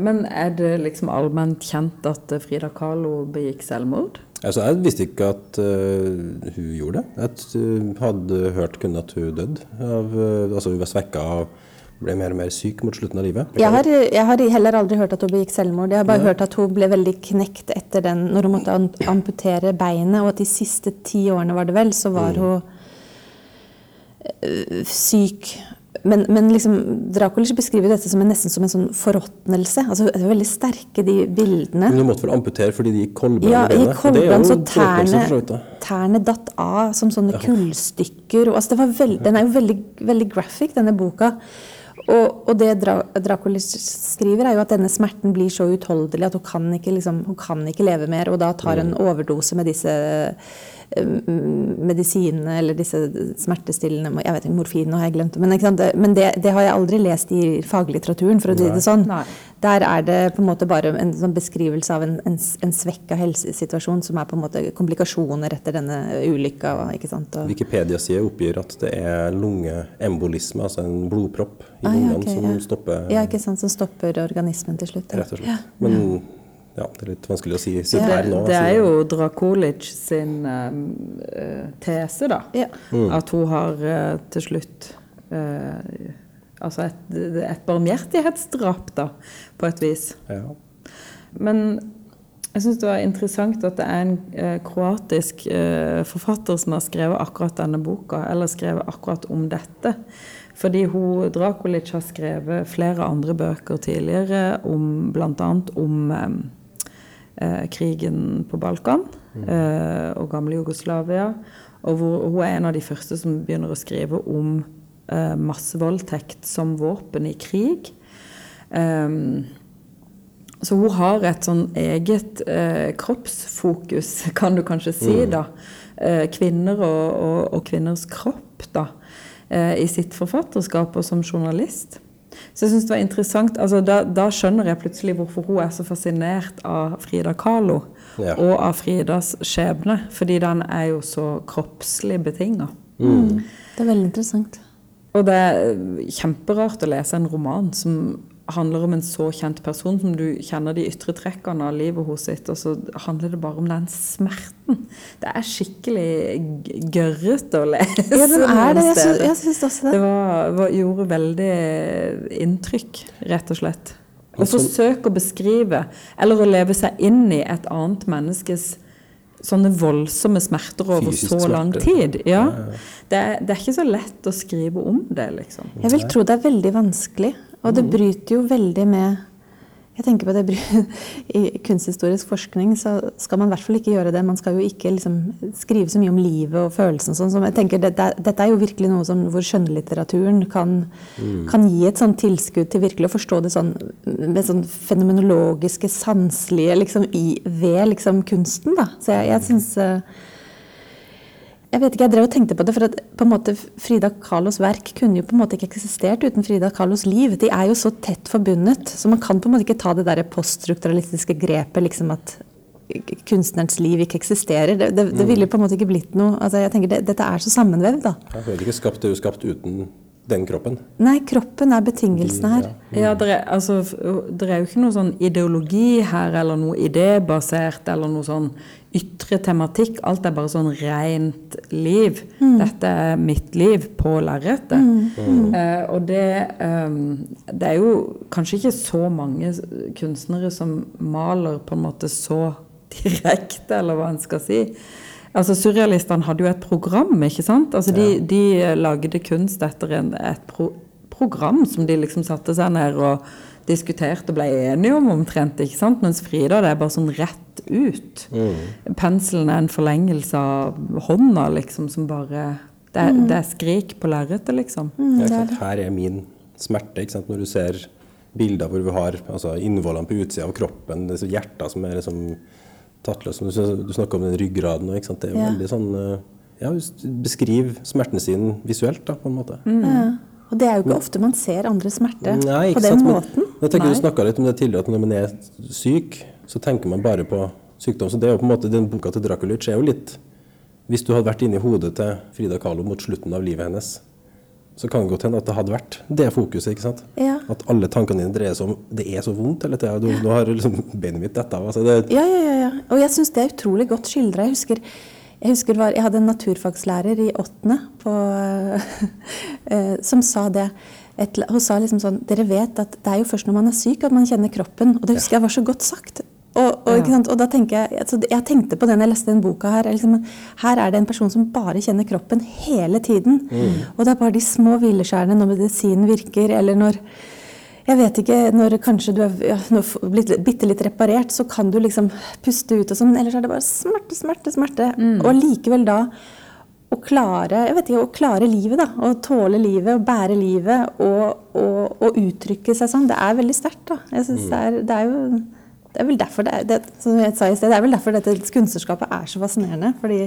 Men er det liksom allment kjent at Frida Kahlo begikk selvmord? Altså, jeg visste ikke at uh, hun gjorde det. Jeg hadde hørt kun at hun døde. Av, uh, altså, hun var svekka av ble mer og mer syk mot slutten av livet? Jeg har, jeg har heller aldri hørt at hun begikk selvmord. Jeg har bare ja. hørt at hun ble veldig knekt etter den, når hun måtte amputere beinet. Og at de siste ti årene, var det vel, så var mm. hun øh, syk. Men, men liksom, Draculic beskriver dette som en, nesten som en sånn forråtnelse. Altså, det er veldig sterke, de bildene. Men Hun måtte vel amputere fordi de gikk kolbrann ja, i kolbrann, så tærne, tærne datt av som sånne ja. kullstykker. Og, altså, veld, den er jo veldig, veldig graphic, denne boka. Og, og, det Dra Dracula skriver, er jo at denne smerten blir så utholdelig at hun kan, ikke, liksom, hun kan ikke leve mer. Og da tar hun mm. overdose med disse medisinene eller disse smertestillende Jeg vet ikke, morfin har jeg glemt. Men, men det, det, har jeg aldri lest i faglitteraturen, for å si det sånn. Nei. Der er det på en måte bare en sånn beskrivelse av en, en, en svekka helsesituasjon som er på en måte komplikasjoner etter denne ulykka. Wikipedia-sida oppgir at det er lungeembolisme, altså en blodpropp i ah, lungene okay, som ja. stopper Ja, ikke sant, som stopper organismen til slutt. Rett og slett. Ja. Men ja, det er litt vanskelig å si, si det, her nå. Det er jo Drakulic sin um, tese, da. Ja. Mm. At hun har uh, til slutt uh, Altså et, et barmhjertighetsdrap, da, på et vis. Ja. Men jeg syns det var interessant at det er en uh, kroatisk forfatter som har skrevet akkurat denne boka, eller skrevet akkurat om dette. Fordi hun, Drakulic har skrevet flere andre bøker tidligere om bl.a. om um, eh, krigen på Balkan mm. eh, og gamle Jugoslavia. Og hvor hun er en av de første som begynner å skrive om eh, massevoldtekt som våpen i krig. Um, så hun har et sånn eget eh, kroppsfokus, kan du kanskje si, mm. da. Eh, kvinner og, og, og, kvinners kropp, da. Eh, I sitt forfatterskap og som journalist. Så jeg synes det var interessant, altså da, da, skjønner jeg plutselig hvorfor hun er så fascinert av Frida Kahlo ja. og av Fridas skjebne. Fordi den er jo så kroppslig betinga. Mm. Det er veldig interessant. Og det er kjemperart å lese en roman som handler om en så kjent person som du kjenner de ytre trekkene av livet hos sitt, og så handler det bare om den smerten. Det er skikkelig gørrete å lese. Ja, den er det. Jeg, jeg syns også det. Det var, var, gjorde veldig inntrykk, rett og slett. Å forsøke å beskrive, eller å leve seg inn i et annet menneskes sånne voldsomme smerter over Fysisk så lang tid. Ja. Det, er, det, er, ikke så lett å skrive om det, liksom. Jeg vil tro det er veldig vanskelig. Og det mm. bryter jo veldig med jeg tenker på det, I kunsthistorisk forskning så skal man i hvert fall ikke gjøre det. Man skal jo ikke liksom skrive så mye om livet og følelsene. Sånn, jeg tenker Dette, dette er jo virkelig noe som, hvor skjønnlitteraturen kan, mm. kan, gi et sånn tilskudd til virkelig å forstå det sånn, med sånn fenomenologiske, sanselige liksom, i, ved liksom, kunsten. Da. Så jeg, jeg syns uh, jeg vet ikke, jeg drev og tenkte på det, for at på en måte Frida Kahlos verk kunne jo på en måte ikke eksistert uten Frida Kahlos liv. De er jo så tett forbundet, så man kan på en måte ikke ta det der poststrukturalistiske grepet liksom at kunstnerens liv ikke eksisterer. Det, det, det ville på en måte ikke blitt noe altså jeg tenker det, Dette er så sammenvevd, da. Jeg det er ikke skapt, det er jo skapt uten den kroppen? Nei, kroppen er betingelsene her. Ja, det er, altså, er jo ikke noe sånn ideologi her, eller noe idébasert, eller noe sånn ytre tematikk. Alt er bare sånn rent liv. Mm. Dette er mitt liv på lerretet. Mm. Mm. Uh, og det, um, det er jo kanskje ikke så mange kunstnere som maler på en måte så direkte, eller hva en skal si. Altså Surrealistene hadde jo et program, ikke sant? Altså de, ja. de lagde kunst etter en, et pro program som de liksom satte seg ned og diskuterte og ble enige om omtrent. ikke sant? Mens Frida det er bare sånn rett ut. Mm. Penselen er en forlengelse av hånda, liksom, som bare Det er, mm. det er skrik på lerretet, liksom. Mm, her er min smerte, ikke sant? når du ser bilder hvor vi har altså, innvollene på utsida av kroppen, hjertene som er liksom tattløs. Du, du snakker om den ryggraden og, Det er ja. veldig sånn eh, ja, Beskriv smerten sin visuelt, da, på en måte. Mm. Ja. Og det er jo ikke ofte man ser andre smerte Nei, på den sant, måten. Men, jeg tenker. Du snakka litt om det tidligere, at når man er syk, så tenker man bare på sykdom. Så det er jo på en måte, Den boka til Draculic er jo litt Hvis du hadde vært inni hodet til Frida Kahlo mot slutten av livet hennes, så kan det godt hende at det hadde vært det fokuset. ikke sant? Ja. At alle tankene dine dreier seg om det er så vondt hele tida. Nå har liksom beinet mitt dette av. Altså det... ja, ja, ja, ja. Og jeg syns det er utrolig godt skildra. Jeg husker, jeg, husker var, jeg hadde en naturfagslærer i åttende på, uh, som sa det. Et, hun sa liksom sånn Dere vet at det er jo først når man er syk at man kjenner kroppen. Og det husker jeg var så godt sagt. Og, og, ja. og, da tenker jeg, altså, jeg tenkte på det når jeg leste den boka her. Liksom, her er det en person som bare kjenner kroppen hele tiden. Mm. Og det er bare de små hvileskjærene når medisinen virker, eller når jeg vet ikke, Når kanskje du er ja, blitt bitte litt reparert, så kan du liksom puste ut og sånn. Ellers er det bare smerte, smerte, smerte. Mm. Og likevel da å klare, jeg vet ikke, å klare livet, da. Å tåle livet, å bære livet og, og, og uttrykke seg sånn. Det er veldig sterkt, da. Jeg synes mm. det, er, det er jo det er vel derfor det, det, som jeg sa i sted, det er vel derfor dette kunstnerskapet er så fascinerende. fordi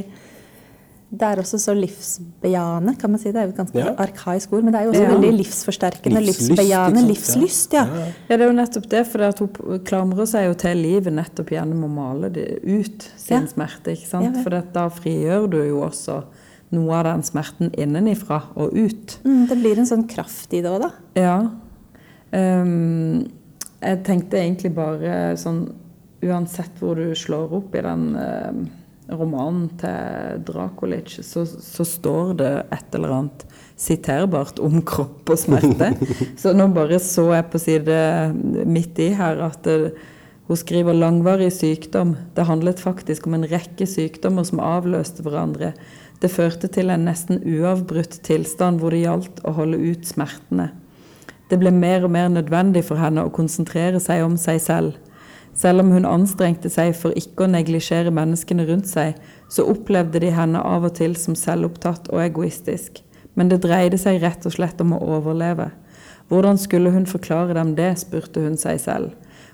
det er også så livsbejaende, kan man si. Det er jo et ganske ja. arkaisk ord, men det er jo også ja. veldig livsforsterkende. Livslyst, livsbejaende. Livslyst, ja. ja. ja. det er jo nettopp det, for hun klamrer seg jo til livet nettopp gjennom å male det ut, sin smerte. ikke sant? For da frigjør du jo også noe av den smerten innenifra og ut. Mm, det blir en sånn kraft i det òg, da. Ja. Um, jeg tenkte egentlig bare sånn Uansett hvor du slår opp i den eh, romanen til Drakulic, så, så, står det et eller annet siterbart om kropp og smerte. Så nå bare så jeg på side midt i her at det, hun skriver langvarig sykdom. Det handlet faktisk om en rekke sykdommer som avløste hverandre. Det førte til en nesten uavbrutt tilstand hvor det gjaldt å holde ut smertene. Det ble mer og mer nødvendig for henne å konsentrere seg om seg selv. Selv om hun anstrengte seg for ikke å neglisjere menneskene rundt seg, så opplevde de henne av og til som selvopptatt og egoistisk. Men det dreide seg rett og slett om å overleve. Hvordan skulle hun forklare dem det, spurte hun seg selv.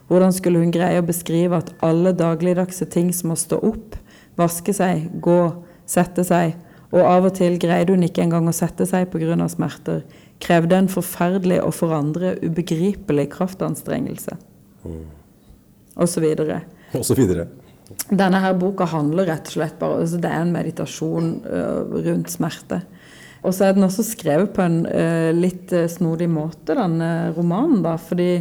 Hvordan skulle hun greie å beskrive at alle dagligdagse ting som å stå opp, vaske seg, gå, sette seg, Og av og til greide hun ikke engang å sette seg pga. smerter. Krevde en forferdelig og for andre ubegripelig kraftanstrengelse. Mm. Så. Denne her boka handler rett og slett bare altså Det er en meditasjon uh, rundt smerte. Og så er den også skrevet på en uh, litt uh, snodig måte, denne romanen. da, fordi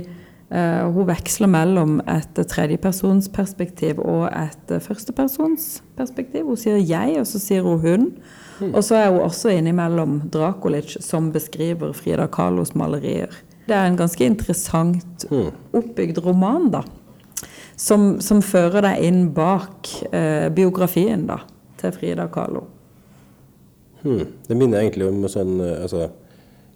hun veksler mellom et tredjepersonsperspektiv og et førstepersonsperspektiv. Hun sier 'jeg', og så sier hun 'hun'. Mm. Og så er hun også innimellom Drakulic, som beskriver Frida Kahlos malerier. Det er en ganske interessant mm. oppbygd roman, da. Som, som fører deg inn bak eh, biografien da, til Frida Kahlo. Hmm. Det minner egentlig om sånn eh, altså,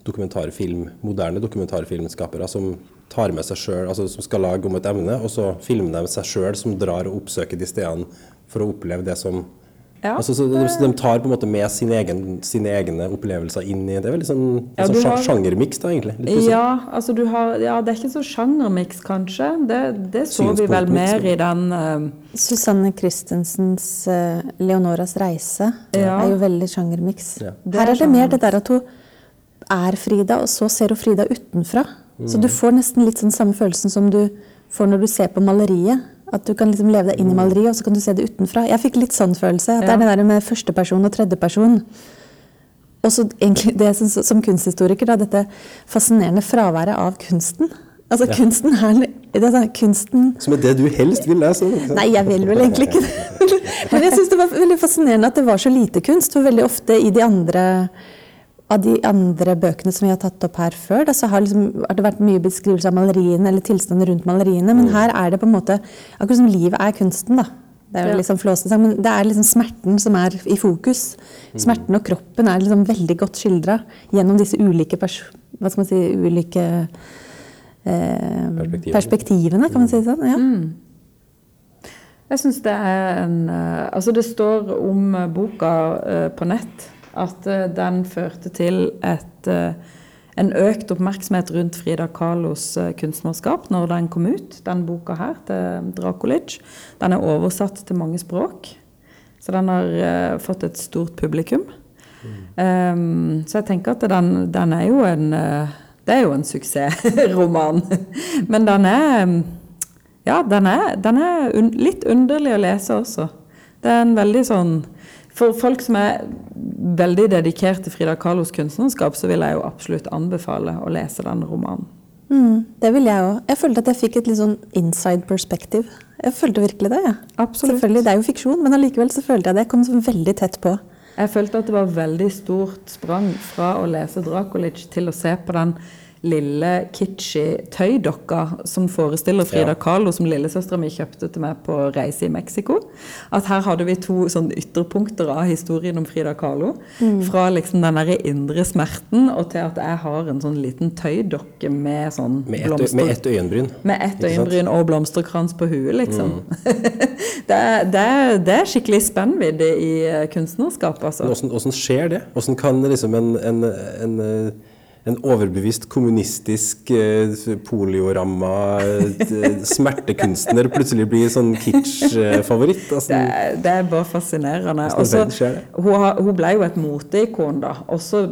dokumentarfilm, moderne dokumentarfilmskapere som tar med seg selv, altså som skal lage om et emne, og så filmer de seg sjøl som drar og oppsøker de stedene for å oppleve det som ja. Altså, så de, de, tar på en måte med sin egen, sine egne opplevelser inn i Det er veldig sånn ja, har, sjangermiks, da, egentlig. Ja, altså du har, ja, det er ikke så sjangermiks, kanskje. Det, det så vi vel mer i den uh, Susanne Christensens uh, 'Leonoras reise' ja. er jo veldig sjangermiks. Ja. Her er det mer det der at hun er Frida, og så ser hun Frida utenfra. Mm. Så du får nesten litt sånn samme følelsen som du får når du ser på maleriet. At du kan liksom leve deg inn i maleriet, og så kan du se det utenfra. Jeg fikk litt sånn følelse. At ja. det er det der med førsteperson og tredjeperson. Og så egentlig det som, som kunsthistoriker, da, dette fascinerende fraværet av kunsten. Altså ja. kunsten her det er sånn, kunsten Som er det du helst vil lese? Nei, jeg vil vel egentlig ikke det. Men jeg syns det var veldig fascinerende at det var så lite kunst. For veldig ofte i de andre av de andre bøkene som vi har tatt opp her før, da, så har, liksom, har, det vært mye beskrivelse av maleriene eller tilstander rundt maleriene. Men mm. her er det på en måte akkurat som livet er kunsten. da. Det er jo liksom flåsesang, men det er liksom smerten som er i fokus. Mm. Smerten og kroppen er liksom veldig godt skildra gjennom disse ulike, hva skal man si, ulike eh, perspektivene. perspektivene. kan man si det sånn. Ja. Mm. Jeg syns det er en eh, Altså, det står om boka uh, på nett at eh, den førte til et, eh, en økt oppmerksomhet rundt Frida Kahlos eh, kunstnerskap når den kom ut, den boka her, til Dracolic. Den er oversatt til mange språk, så den har fått et stort publikum. Um, så jeg tenker at den, den er jo en Det er jo en suksessroman. Men den er Ja, den er, den er un, litt underlig å lese også. Det er en veldig sånn For folk som er veldig dedikert til Frida Kahlos kunstnerskap, så vil jeg jo absolutt anbefale å lese den romanen. Mm, det vil jeg òg. Jeg følte at jeg fikk et litt sånn inside perspective. Jeg følte virkelig det. Ja. Absolutt. Selvfølgelig, Det er jo fiksjon, men allikevel så følte jeg det. Jeg kom så veldig tett på. Jeg følte at det var veldig stort sprang fra å lese Drakulic til å se på den lille kitschy tøydokka som forestiller Frida. Kahlo, som lillesøstera mi kjøpte til meg på reise i Mexico. At her hadde vi to sånn ytterpunkter av historien om Frida Kahlo. Mm. Fra liksom den der indre smerten og til at jeg har en sånn liten tøydokke med sånn med blomster... Med ett øyenbryn. Med ett øyenbryn og blomsterkrans på huet, liksom. Mm. det, er, det, er, det, er, skikkelig spennvidde i kunstnerskapet, kunstnerskap, altså. Hvordan, skjer det? Hvordan kan liksom en, en, en eh, en overbevist kommunistisk eh, polioramma eh, smertekunstner plutselig blir sånn kitsch-favoritt. Altså, det, det, er bare fascinerende. Også, hun, hun, ble jo et moteikon da, også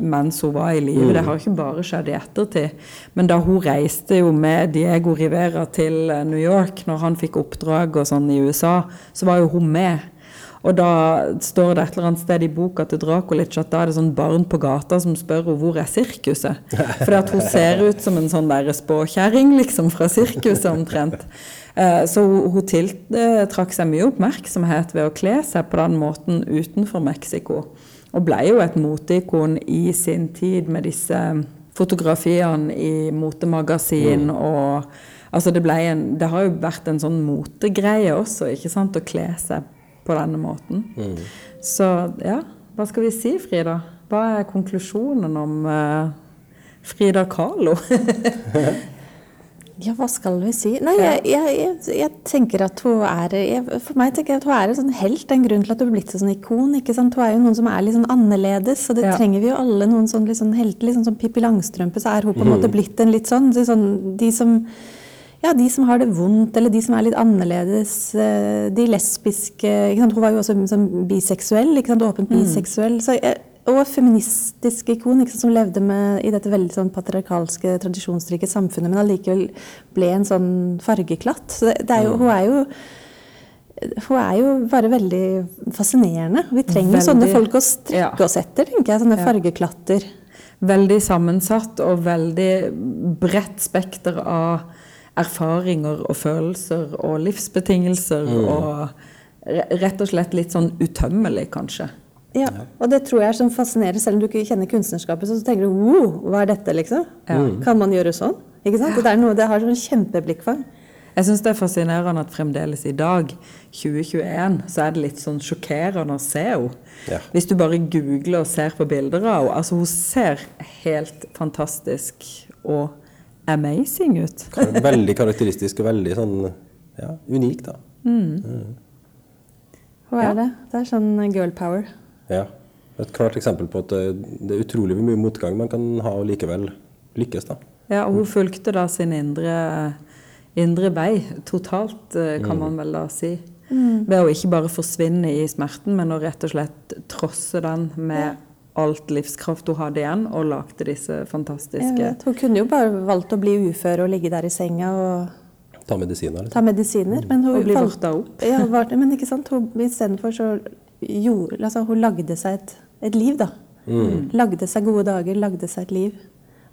mens hun var i live. Mm. Det har ikke bare skjedd i ettertid. Men da hun reiste jo med Diego Rivera til eh, New York når han fikk oppdrag og sånn i USA, så var jo hun med. Og da står det et eller annet sted i boka til Drakulic at da er det sånn barn på gata som spør henne hvor er sirkuset. For hun ser ut som en sånn der spåkjerring liksom fra sirkuset omtrent. Eh, så hun tiltrakk seg mye oppmerksomhet ved å kle seg på den måten utenfor Mexico. Og ble jo et moteikon i sin tid med disse fotografiene i motemagasin mm. og Altså det, en, det har jo vært en sånn motegreie også, ikke sant, å kle seg på denne måten. Mm. Så ja, hva skal vi si, Frida? Hva er konklusjonen om uh, Frida Kahlo? ja, hva skal vi si? Nei, jeg, jeg, jeg, jeg tenker at hun er For meg tenker jeg at hun er en sånn helt. En grunn til at hun er blitt et sånn ikon. ikke sant? Hun er jo noen som er litt sånn annerledes, og det ja. trenger vi jo alle. Noen sånn litt sånn helter. Liksom som Pippi Langstrømpe, så er hun på en mm. måte blitt en litt sånn, sånn De som ja, de som har det vondt, eller de som er litt annerledes. Eh, de lesbiske Hun var jo også sånn biseksuell, åpent mm. biseksuell. Så, og feministisk ikon sant, som levde med, i dette veldig sånn patriarkalske, tradisjonsrike samfunnet, men allikevel ble en sånn fargeklatt. Så det, det er jo, hun er jo hun er jo bare veldig fascinerende. Vi trenger veldig, sånne folk å strekke ja. oss etter, tenker jeg. Sånne ja. fargeklatter. Veldig sammensatt og veldig bredt spekter av erfaringer og følelser og livsbetingelser. Mm. Og rett og slett litt sånn utømmelig, kanskje. Ja, og det tror jeg er sånn fascinerende. Selv om du ikke kjenner kunstnerskapet, så tenker du wow, hva er dette, liksom? Ja. Kan man gjøre sånn? Ikke sant? Ja. Det, er noe, det har sånn kjempeblikkfang. Jeg syns det er fascinerende at fremdeles i dag, 2021, så er det litt sånn sjokkerende å se henne. Ja. Hvis du bare googler og ser på bilder av henne. Altså, hun ser helt fantastisk og amazing ut. veldig karakteristisk og veldig sånn ja, unik, da. Mm. Mm. Hva er ja. det. Det er sånn girl power. Ja. Et klart eksempel på at det er utrolig mye motgang man kan ha og likevel lykkes. da. Ja, og hun fulgte da sin indre, indre vei totalt, eh, kan mm. man vel da si. Mm. Ved å ikke bare forsvinne i smerten, men å rett og slett trosse den med alt livskraft hun hadde igjen, og lagde disse fantastiske Hun kunne jo bare valgt å bli ufør og ligge der i senga og Ta medisiner. Liksom. Ta medisiner men hun og bli vorta opp. Ja, men ikke sant. Istedenfor så gjorde altså, Hun lagde seg et, et liv, da. Mm. Lagde seg gode dager, lagde seg et liv.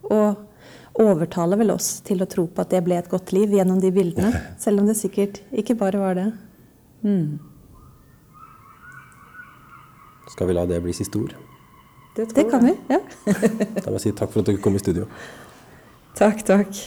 Og overtaler vel oss til å tro på at det ble et godt liv gjennom de bildene. Selv om det sikkert ikke bare var det. Mm. Skal vi la det bli siste ord? Det, det kan vi. ja. da må jeg si takk for at dere kom i studio. Takk, takk.